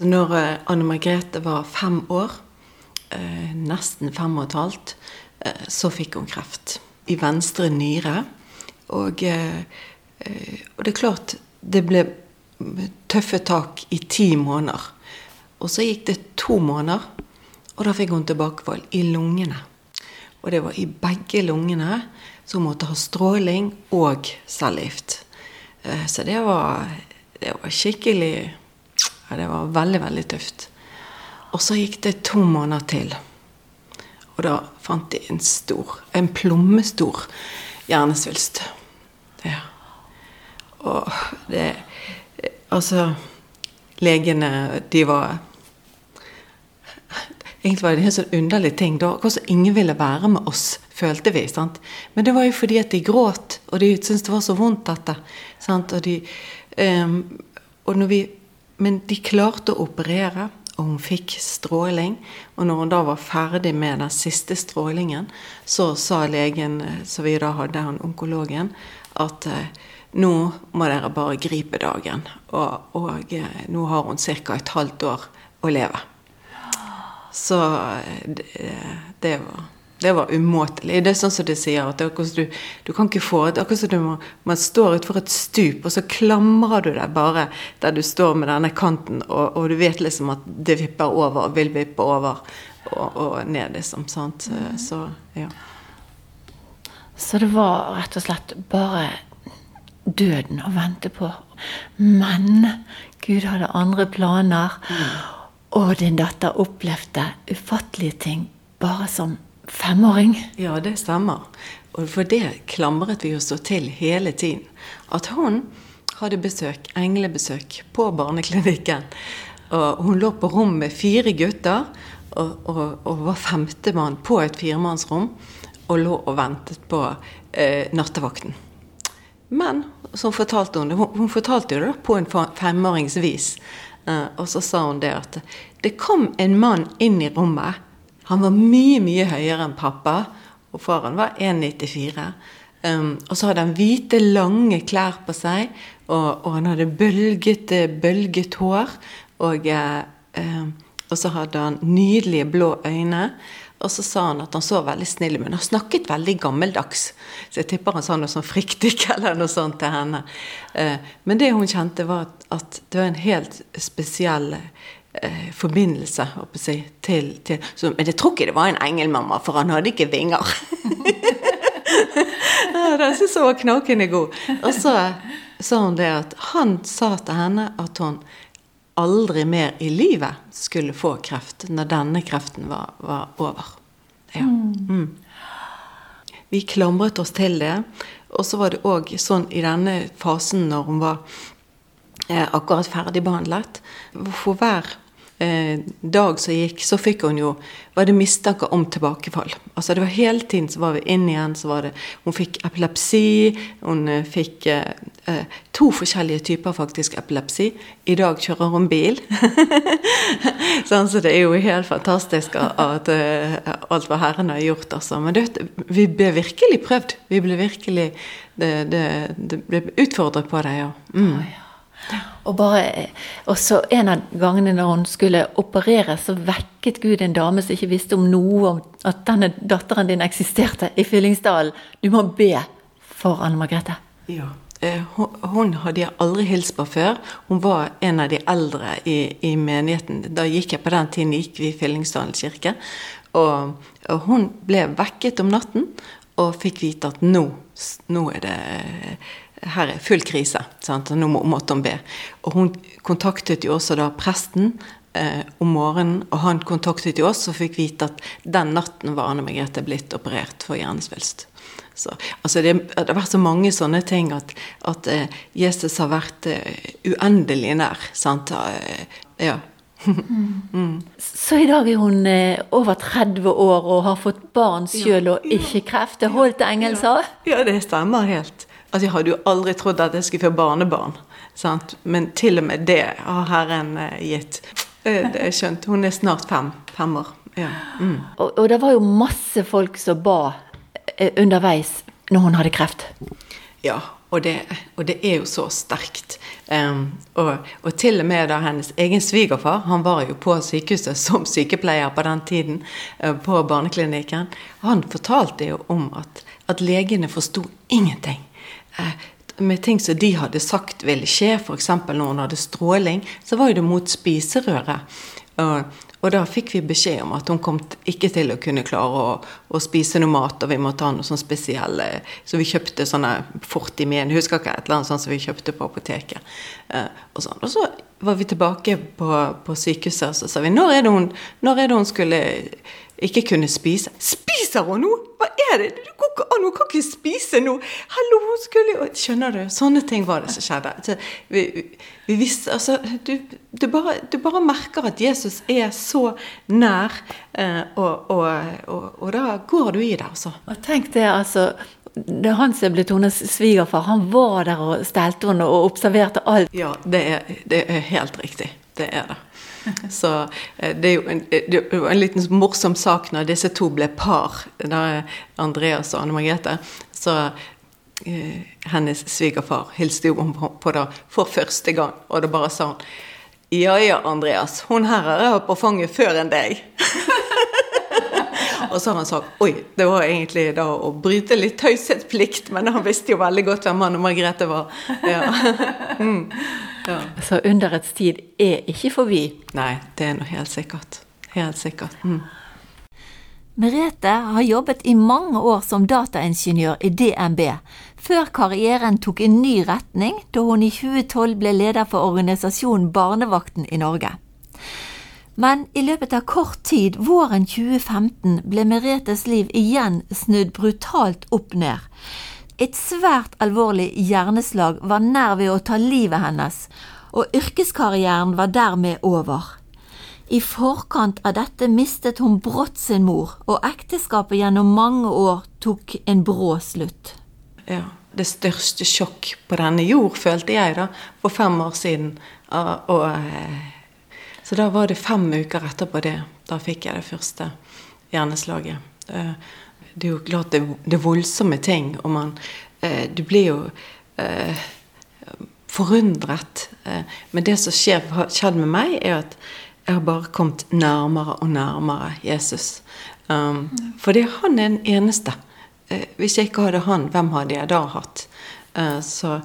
Når eh, Anne Margrethe var fem år, eh, nesten fem og et halvt, eh, så fikk hun kreft i venstre nyre. Og, og det er klart, det ble tøffe tak i ti måneder. Og så gikk det to måneder, og da fikk hun tilbakefall i lungene. Og det var i begge lungene, så hun måtte ha stråling og cellegift. Så det var, det var skikkelig ja, det var veldig, veldig tøft. Og så gikk det to måneder til. Og da fant de en stor, en plommestor hjernesvulst. Ja. Og det Altså, legene, de var Egentlig var det en sånn underlig ting. da, Hvordan ingen ville være med oss, følte vi. sant? Men det var jo fordi at de gråt, og de syntes det var så vondt, dette. sant? Og, de, um, og når vi men de klarte å operere, og hun fikk stråling. Og når hun da var ferdig med den siste strålingen, så sa legen, som vi da hadde han onkologen, at eh, nå må dere bare gripe dagen. Og, og eh, nå har hun ca. et halvt år å leve. Så eh, det, det var det var umåtelig. Det er sånn som de sier, at du, du, kan ikke få det akkurat som du må, man står utfor et stup, og så klamrer du deg bare der du står med denne kanten, og, og du vet liksom at det vipper over, og vil vippe over og, og ned, liksom. Sant? Så, ja. Så det var rett og slett bare døden å vente på. Men Gud hadde andre planer, mm. og din datter opplevde ufattelige ting bare som femåring? Ja, det stemmer. Og for det klamret vi oss til hele tiden. At hun hadde besøk, englebesøk, på barneklinikken. Og hun lå på rom med fire gutter og, og, og var femtemann på et firemannsrom. Og lå og ventet på eh, nattevakten. Men så fortalte. Hun, hun fortalte jo det på en femåringsvis. Eh, og så sa hun det at det kom en mann inn i rommet han var mye, mye høyere enn pappa, og faren var 1,94. Um, og så hadde han hvite, lange klær på seg, og, og han hadde bølget, bølget hår. Og, uh, og, så hadde han nydelige blå øyne. Og så sa han at han så veldig snill ut, men han snakket veldig gammeldags. Så jeg tipper han sa noe sånn fryktig eller noe sånt til henne. Uh, men det hun kjente, var at, det var en helt spesiell eh, forbindelse jeg, til, til så, Men jeg tror ikke det var en engelmamma, for han hadde ikke vinger. ja, Den syntes jeg var knakende god. Og så sa hun det at han sa til henne at hun aldri mer i livet skulle få kreft når denne kreften var, var over. Ja. Mm. Vi klamret oss til det. Og så var det òg sånn i denne fasen når hun var eh, akkurat ferdigbehandlet. For hver eh, dag som gikk, så fikk hun jo var det mistanke om tilbakefall. Altså det var Hele tiden så var vi inn igjen, så var det Hun fikk epilepsi. Hun eh, fikk eh, eh, to forskjellige typer faktisk epilepsi. I dag kjører hun bil. sånn, så det er jo helt fantastisk at, eh, alt hva Herren har gjort, altså. Men det, vi ble virkelig prøvd. Vi ble virkelig det, det, det ble utfordret på det, ja. Mm. Oh, ja. Og bare, så en av gangene når hun skulle operere, så vekket Gud en dame som ikke visste om noe om at denne datteren din eksisterte i Fyllingsdalen. Du må be for Anne Margrethe. Ja. Eh, hun hadde jeg aldri hilst på før. Hun var en av de eldre i, i menigheten. Da gikk jeg på den tiden gikk vi i Fyllingsdalen kirke. Og, og, hun ble vekket om natten og fikk vite at nå, nå er det her er full krise. Sant? Nå måtte hun be. Og hun kontaktet jo også da presten eh, om morgenen, og han kontaktet jo oss og fikk vite at den natten var Anne Margrethe blitt operert for hjernesvulst. Så, altså det, det, har vært så mange sånne ting at, at eh, Jesus har vært eh, uendelig nær. Sant? Eh, ja. mm. Så i dag er hun eh, over 30 år og har fått barn sjøl og ikke kreft. Det holdt Engel sa? Ja, det stemmer helt. Altså, jeg hadde jo aldri trodd at jeg skulle få barnebarn. Sant? Men til og med det har Herren eh, gitt. Det er skjønt. Hun er snart fem, fem år. Ja. Mm. Og, og, det var jo masse folk som ba eh, underveis når hun hadde kreft. Ja, Og det, og det er jo så sterkt. Um, og, og, til og med da hennes egen svigerfar, han var jo på sykehuset som sykepleier på den tiden, på barneklinikken, han fortalte jo om at, at legene forsto ingenting. Uh, med ting som de hadde sagt ville skje, f.eks. når hun hadde stråling, så var jo det mot spiserøret. Og, og da fikk vi beskjed om at hun kom ikke til å kunne klare å, å spise noe mat, og vi måtte ha noe sånn spesiell Så vi kjøpte sånne Fortimen, husker ikke et eller annet sånt som vi kjøpte på apoteket. Eh, og, sånn. og så var vi tilbake på, på sykehuset, og så sa vi når er det hun, når er det hun skulle ikke kunne spise. Spiser hun nå?! Hva er det?! Du går an, hun kan ikke spise nå! Hallo, hun skulle Skjønner du? Sånne ting var det som skjedde. Så vi, vi visste Altså, du, du, bare, du, bare, merker at Jesus er så nær, eh, og, og, og, og, da går du i det, altså. Og tenk det, altså. Det er han som er blitt hennes svigerfar. Han var der og stelte henne og observerte alt. Ja, det er, det er helt riktig. Det er det. Så eh, det er jo en, eh, var en liten morsom sak når disse to ble par, da Andreas og Anne Margrethe. Så eh, hennes svigerfar hilste jo på, det for første gang, og da bare sa hun Ja ja, Andreas, hun her har jeg hatt på fanget før enn deg. og så har han sagt oi, det var egentlig da å bryte litt taushetsplikt, men han visste jo veldig godt hvem han og Margrethe var. Ja. mm. Ja. Så underets tid er ikke forbi. Nei, det er noe helt sikkert. Helt sikkert. Mm. Merete har jobbet i mange år som dataingeniør i DNB, før karrieren tok en ny retning da hun i 2012 ble leder for organisasjonen Barnevakten i Norge. Men i løpet av kort tid, våren 2015, ble Meretes liv igjen snudd brutalt opp ned. Et svært alvorlig hjerneslag var nær ved å ta livet hennes, og yrkeskarrieren var dermed over. I forkant av dette mistet hun brått sin mor, og ekteskapet gjennom mange år tok en brå slutt. Ja, Det største sjokk på denne jord, følte jeg da, for fem år siden. Og, og, eh, så da var det fem uker etterpå det. Da fikk jeg det første hjerneslaget. Eh, det er jo klart det, er voldsomme ting, og man eh, Du blir jo eh, forundret. Men det som skjer, har skjedd med meg, er at jeg har bare kommet nærmere og nærmere Jesus. Um, fordi han er den eneste. Hvis jeg ikke hadde han, hvem hadde jeg da hatt? Så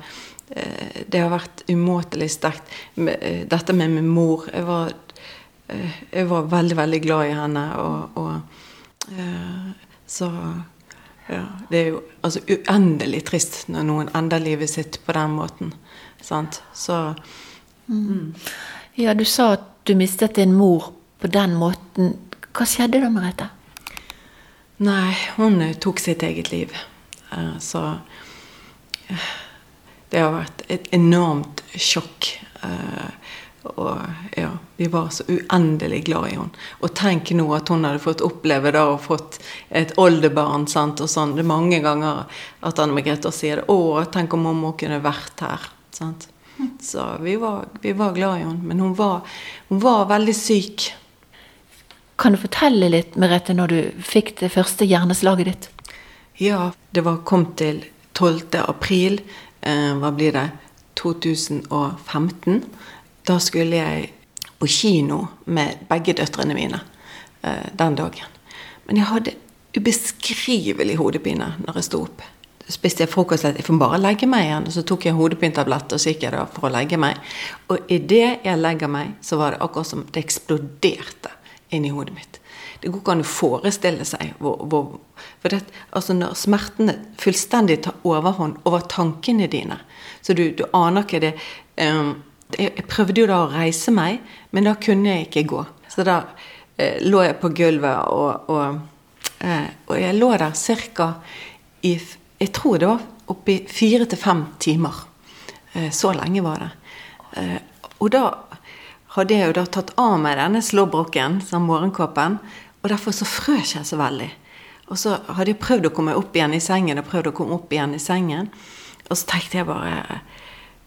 det har vært umåtelig sterkt. Dette med min mor Jeg var, uh, jeg var veldig, veldig glad i henne. og, og så ja, det er jo altså uendelig trist når noen ender livet sitt på den måten. Sant? Så mm. Ja, du sa at du mistet din mor på den måten. Hva skjedde da, Merete? Nei, hun eh, tok sitt eget liv. Så det har vært et enormt sjokk. Uh, og ja, vi var så uendelig glad i henne. Og tenk nå at hun hadde fått oppleve det og fått et oldebarn. sant, og sånn. Det er mange ganger at Anne Margrethe sier det. 'Å, tenk om mamma kunne vært her.' sant. Så vi var, vi var glad i henne. Men hun var, hun var veldig syk. Kan du fortelle litt, Merete, når du fikk det første hjerneslaget ditt? Ja, det var kom til 12. april. Eh, hva blir det? 2015. Da skulle jeg på kino med begge døtrene mine eh, den dagen. Men jeg hadde ubeskrivelig hodepine når jeg sto opp. Spiste jeg frokost jeg får bare legge meg igjen. Så tok jeg hodepinetablett og så gikk jeg da for å legge meg. Og idet jeg legger meg, så var det akkurat som det eksploderte inni hodet mitt. Det går ikke an å forestille seg hvor, hvor For det, altså når smertene fullstendig tar overhånd over tankene dine, så du, du aner ikke det um, jeg prøvde jo da å reise meg, men da kunne jeg ikke gå. Så da eh, lå jeg på gulvet, og, og, eh, og jeg lå der ca. i Jeg tror det var oppi fire til fem timer. Eh, så lenge var det. Eh, og da hadde jeg jo da tatt av meg denne slåbroken, som morgenkåpen, og derfor så frøs jeg så veldig. Og så hadde jeg prøvd å komme opp igjen i sengen, og prøvd å komme opp igjen i sengen. Og så tenkte jeg bare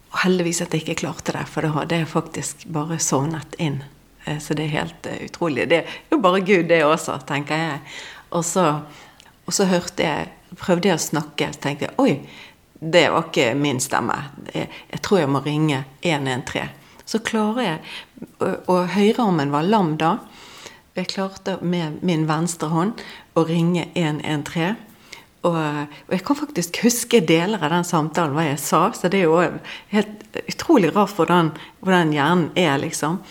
og heldigvis at jeg ikke klarte det, for da hadde jeg faktisk bare sovnet inn. Eh, så det er helt uh, utrolig. Det er jo bare Gud, det også, tenker jeg. Og så, og så hørte jeg Prøvde jeg å snakke, så tenkte jeg oi, det var ikke min stemme. Jeg, jeg tror jeg må ringe 113. Så klarer jeg og høyrearmen var lam da. Jeg klarte med min venstre hånd å ringe 113. Og, og, jeg kan faktisk huske deler av den samtalen, hva jeg sa. Så det er jo helt utrolig rart hvordan, hvordan hjernen er, liksom.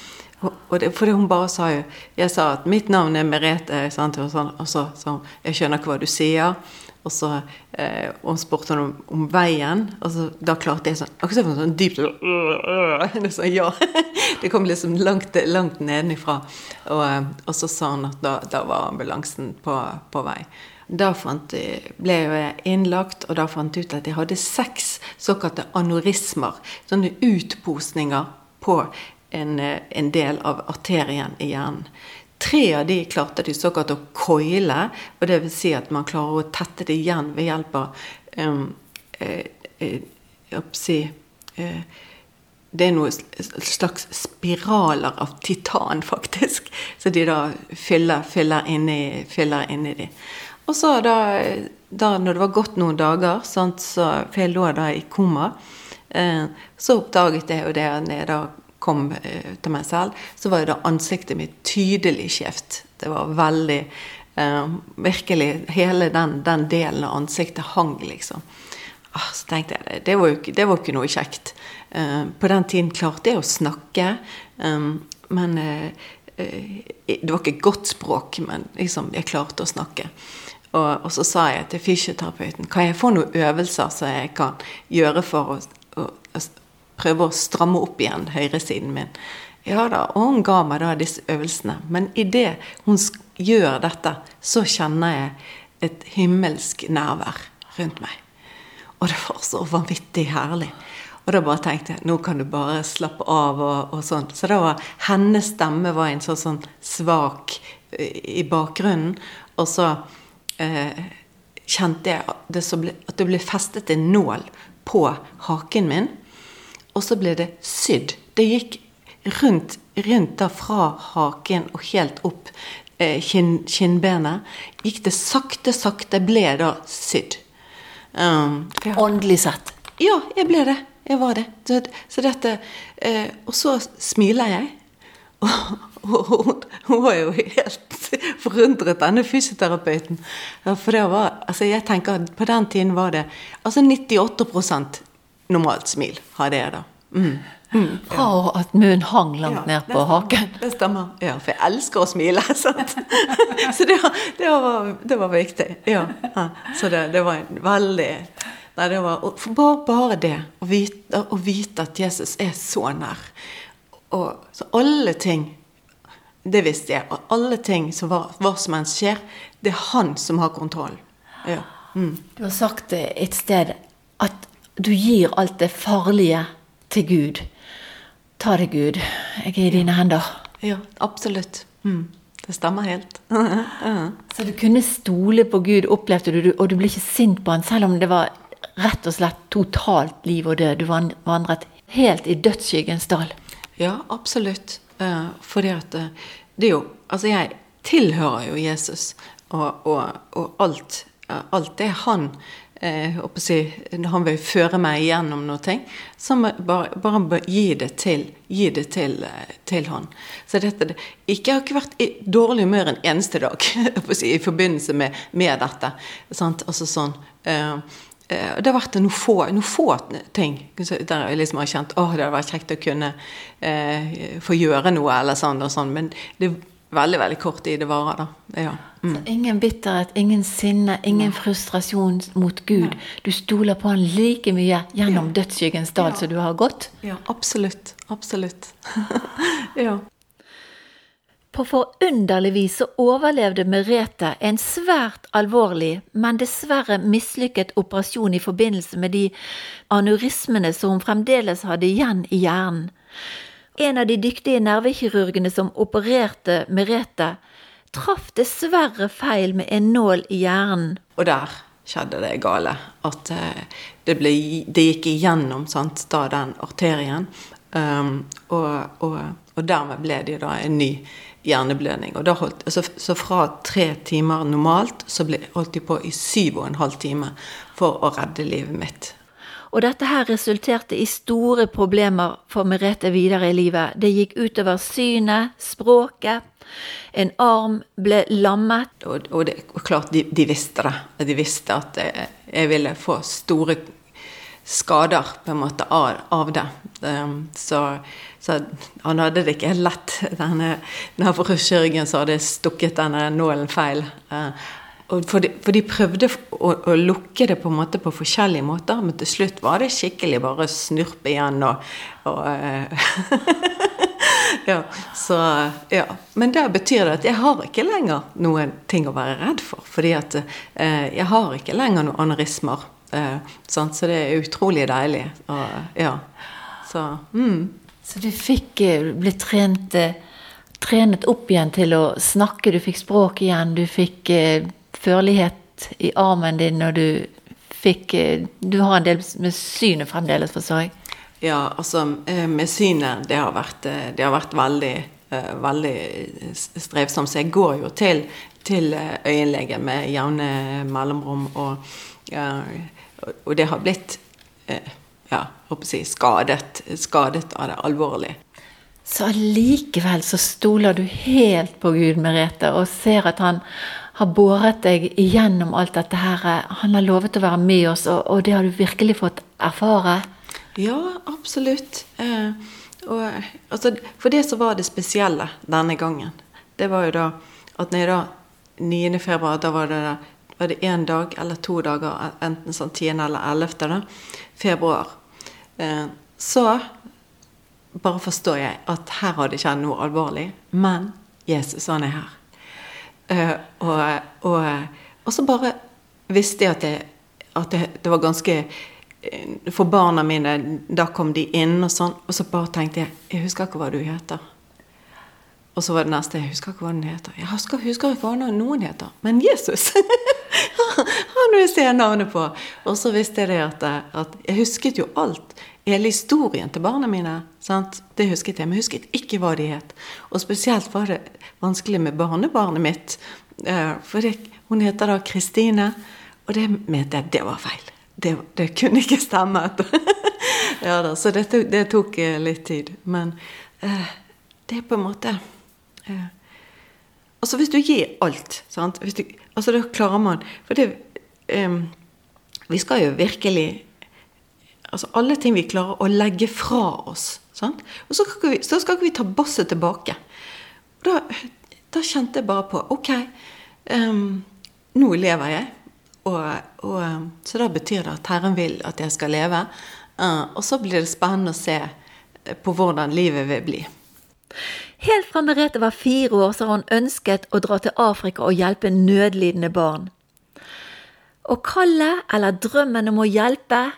Og, det, fordi hun bare sa jo Jeg sa at mitt navn er Merete, sant, og, sånn, og så hun Jeg skjønner ikke hva du sier. Og så eh, hun spurte hun om, om, veien, og så, da klarte jeg sånn Akkurat som sånn dypt sånn, Ja. Det kom liksom langt, langt nedenifra. Og, og, så sa hun at da, da var ambulansen på, på vei. Da jeg, ble jeg innlagt, og da fant jeg ut at jeg hadde seks såkalte anorismer. Sånne utposninger på en, en del av arterien i hjernen. Tre av de klarte de såkalt å coile, og det vil si at man klarer å tette det igjen ved hjelp av um, eh, eh, si, eh, Det er noen slags spiraler av titan, faktisk. Så de da fyller, fyller inni, fyller inni de. Og så da, da når det var gått noen dager, sant, så, for jeg lå da i koma, eh, så oppdaget jeg jo det når jeg da kom eh, til meg selv, så var jo da ansiktet mitt tydelig skjevt. Det var veldig eh, Virkelig hele den, den, delen av ansiktet hang, liksom. Ah, så tenkte jeg det var jo ikke, var ikke noe kjekt. Eh, på den tiden klarte jeg å snakke, eh, men eh, det var ikke godt språk, men liksom, jeg klarte å snakke. Og, og, så sa jeg til fysioterapeuten kan jeg få noen øvelser som jeg kan gjøre for å, å prøve å stramme opp igjen høyresiden min. Ja da, og hun ga meg da disse øvelsene. Men idet hun gjør dette, så kjenner jeg et himmelsk nærvær rundt meg. Og det var så vanvittig herlig. Og da bare tenkte jeg nå kan du bare slappe av og, og sånn. Så da var hennes stemme var en sånn, sånn svak i bakgrunnen. Og så eh, kjente jeg det ble, at det ble festet en nål på haken min. Og så ble det sydd. Det gikk rundt, rundt da fra haken og helt opp eh, kinn, kinnbenet. Gikk det sakte, sakte ble da sydd. Um, Åndelig sett? Ja, jeg ble det. Jeg var det. Så, så dette, eh, og så smiler jeg. Og hun, hun, var jo helt forundret, denne fysioterapeuten. For det var Altså, jeg tenker at på den tiden var det Altså 98 normalt smil hadde jeg da. Mm. Mm, Fra ja. at munnen hang langt ja, ned på haken. Det stemmer. Ja, for jeg elsker å smile. Sant? Så det, det, var, det var, viktig. Ja. Så det, det var en veldig Nei, det var bare, bare det. Å vite, å vite, at Jesus er så nær. Og så alle ting det visste jeg. Og alle ting som var, hva som enn skjer, det er han som har kontroll. Ja. Mm. Du har sagt et sted du gir alt det farlige til Gud. Ta det, Gud. Jeg er i dine hender. Ja, absolutt. Mm. Det stemmer helt. Så du kunne stole på Gud, opplevde du, og du ble ikke sint på han, selv om det var rett og slett totalt liv og død. Du vandret helt i dødsskyggens dal. Ja, absolutt. For fordi at uh, det er jo Altså, jeg tilhører jo Jesus, og, og, og alt, alt det han eh, si, Han vil føre meg gjennom noe, så bare, bare gi det til, gi det til, eh, til han. Så dette, ikke, Jeg har ikke vært i dårlig humør en eneste dag si, i forbindelse med, med dette. Altså sånn eh, Eh, det har vært noen få, noen få, ting der jeg liksom har kjent at det hadde vært kjekt å kunne eh, få gjøre noe, eller sånn og sånn. Men det veldig veldig kort tid det varer, da. Ja. Mm. ingen bitterhet, ingen sinne, ingen Nei. frustrasjon mot Gud. Nei. Du stoler på Han like mye gjennom ja. dødsskyggens dal ja. som du har gått? Ja, absolutt. Absolutt. ja. På forunderlig vis så overlevde Merete en svært alvorlig, men dessverre mislykket operasjon i forbindelse med de aneurismene som hun fremdeles hadde igjen i hjernen. En av de dyktige nervekirurgene som opererte Merete, traff dessverre feil med en nål i hjernen. Og der skjedde det gale. At eh, det, ble, det gikk igjennom sant, da den arterien. Um, og, og, og dermed ble det da en ny hjerneblødning. Og holdt, altså, så fra tre timer normalt, så ble, holdt de på i syv og en halv time for å redde livet mitt. Og dette her resulterte i store problemer for Merete videre i livet. Det gikk utover synet, språket. En arm ble lammet. Og, og, det, og klart, de, de, visste det. De visste at jeg ville få store skader på en måte av, av det. Så, så, han hadde det ikke lett, denne nevrokirurgen som hadde stukket denne nålen feil. Eh, for de, for de, prøvde å, å, lukke det på en måte på forskjellige måter, men til slutt var det skikkelig bare snurpe igjen og, og eh, ja, så, ja. Men det betyr det at jeg har ikke lenger noen ting å være redd for. Fordi at eh, jeg har ikke lenger noen anerismer. Eh, så det er utrolig deilig. Og, ja. Så, mm. så du fikk bli trent, eh, trenet opp igjen til å snakke, du fikk språk igjen, du fikk eh, førlighet i armen din, når du fikk eh, Du har en del med synet fremdeles, forstår jeg? Ja, altså med synet, det har vært, det har vært veldig, veldig strevsomt. Så jeg går jo til, til øyenlege med jevne mellomrom. og og det har blitt ja, håper si, skadet, skadet av det alvorlig. Så allikevel så stoler du helt på Gud, Merete, og ser at han har båret deg igjennom alt dette her. Han har lovet å være med oss, og, og det har du virkelig fått erfare? Ja, absolutt. Eh, og, altså, for det som var det spesielle denne gangen, det var jo da at når da 9. februar, da var det var det én dag eller to dager, enten sånn 10. eller 11. februar. Eh, så bare forstår jeg at her har det skjedd noe alvorlig. Men Jesus, han er her. Eh, og, og, og så bare visste jeg at, det, at det, det var ganske eh, For barna mine, da kom de inn, og sånn. Og så bare tenkte jeg Jeg husker ikke hva du heter. Og så var det neste Jeg husker ikke hva den heter. Jeg husker, husker ikke hva noen heter. Men Jesus! Han vil se navnet på. Og så visste jeg det at, at, jeg husket jo alt. Hele historien til barna mine. Sant? Det husket jeg, men jeg husket ikke hva de het. Og spesielt var det vanskelig med barnebarnet mitt. Eh, for det, hun heter da Kristine, og det mente jeg det var feil. Det, det kunne ikke stemme. ja da, så det, det, tok eh, litt tid. Men eh, det er på en måte Eh, altså hvis du gir alt sant? Du, altså da klarer man For det um, Vi skal jo virkelig Altså alle ting vi klarer å legge fra oss. Sant? Og så skal, vi, så skal vi ta basset tilbake. Da, da, kjente jeg bare på Ok, um, nå lever jeg. Og, og, så da betyr det at Herren vil at jeg skal leve. Uh, og så blir det spennende å se på hvordan livet vil bli. Helt fra Merete var fire år, så har hun ønsket å dra til Afrika og hjelpe nødlidende barn. Og kallet, eller drømmen om å hjelpe,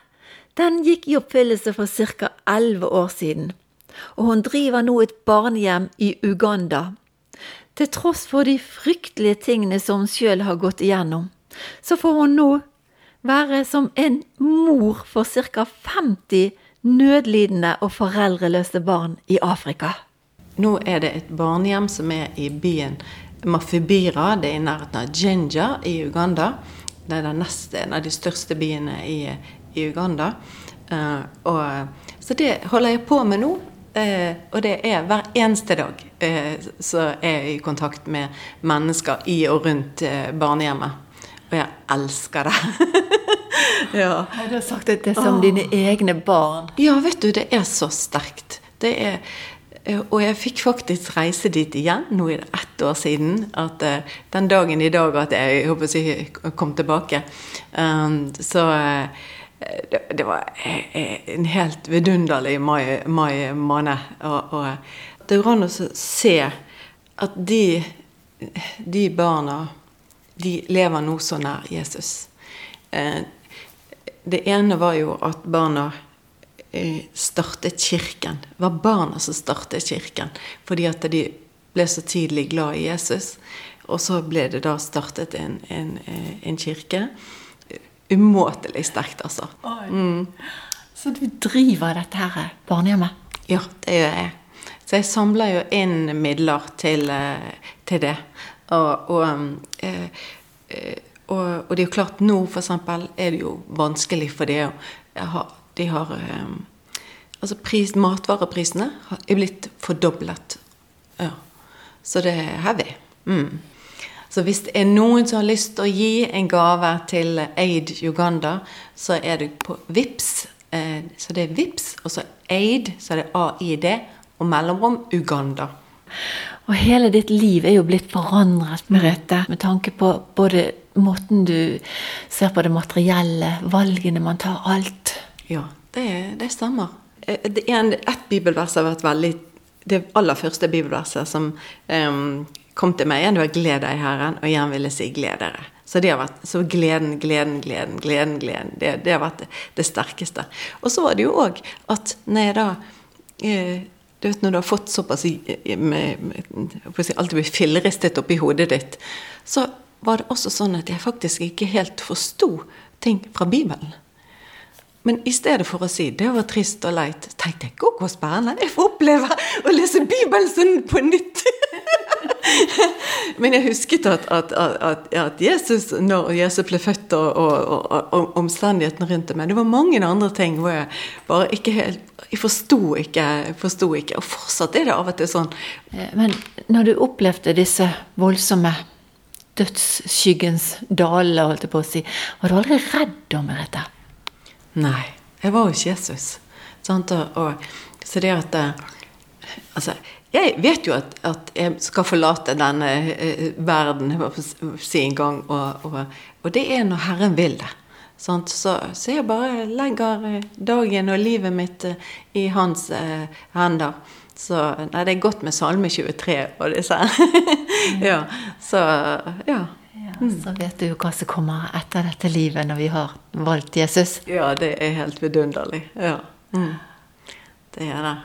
den gikk i oppfyllelse for ca. elleve år siden. Og hun driver nå et barnehjem i Uganda. Til tross for de fryktelige tingene som hun sjøl har gått igjennom, så får hun nå være som en mor for ca. 50 nødlidende og foreldreløse barn i Afrika. Nå er det et barnehjem som er i byen Mafibira. Det er i nærheten av Jinja i Uganda. Det er den neste, en av de største byene i, i Uganda. Uh, og, så det holder jeg på med nå. Uh, og det er hver eneste dag uh, så er jeg i kontakt med mennesker i og rundt barnehjemmet. Og jeg elsker det. ja. Du har sagt at det er som oh. dine egne barn. Ja, vet du, det er så sterkt. Det er og jeg fikk faktisk reise dit igjen, nå er det ett år siden. at uh, Den dagen i dag at jeg, håper jeg kom tilbake. Um, så uh, det, var en helt vidunderlig mai, mai måned. Og, og, det går an å se at de, de barna de lever nå så nær Jesus. Det ene var jo at barna Eh, startet kirken. Det var barna som startet kirken. Fordi at de ble så tidlig glad i Jesus. Og så ble det da startet en, en, eh, en kirke. Umåtelig sterkt, altså. Mm. Så du driver dette her barnehjemmet? Ja, det gjør jeg. Så jeg samler jo inn midler til, eh, til det. Og, og, og, og, det er jo klart, nå f.eks. er det jo vanskelig for det å ha de har eh, Altså pris, matvareprisene er blitt fordoblet. Ja. Så det er heavy. Mm. Så hvis det er noen som har lyst til å gi en gave til Aid Uganda, så er det på VIPS. Eh, så det er VIPS, og så Aid, så er det AID, og mellomrom Uganda. Og hele ditt liv er jo blitt forandret, Merete, med tanke på både måten du ser på det materielle, valgene man tar, alt. Ja, det, det stemmer. Eh, Det en, et bibelvers har vært veldig Det aller første bibelverset som um, kom til meg, det var 'Gled deg Herren', og igjen vil jeg si 'gled dere'. Så det har vært, så gleden, gleden, gleden, gleden, gleden. Det, det har vært det, det sterkeste. Og så var det jo òg at når jeg da eh, du vet Når du har fått såpass i- med, med, si, Alt blir filleristet oppi hodet ditt, så var det også sånn at jeg faktisk ikke helt forsto ting fra Bibelen. Men i stedet for å si det var trist og leit, tenkte jeg gå hvor spennende. Jeg får oppleve å lese Bibelen på nytt. Men jeg husket at, at, at, at Jesus, når Jesus ble født og, og, og, og omstendighetene rundt det, men det var mange andre ting hvor jeg bare ikke helt Jeg forsto ikke, ikke. Og fortsatt er det av og til sånn. Eh, Men når du opplevde disse voldsomme dødsskyggens daler, holdt jeg på å si, var du aldri redd om Merete? Nei, jeg var ikke Jesus. Sant? Og, så det at eh, Altså, jeg vet jo at, at jeg skal forlate denne eh, verden si en gang, og, og, og det er når Herren vil det. Sant? Så, så jeg bare legger eh, dagen og livet mitt eh, i hans eh, hender. Så nei, det er godt med Salme 23 og disse Ja. Så ja. Ja, Så vet du hva som kommer etter dette livet når vi har valgt Jesus. Ja, det er helt vidunderlig. Ja. Mm. Det er det.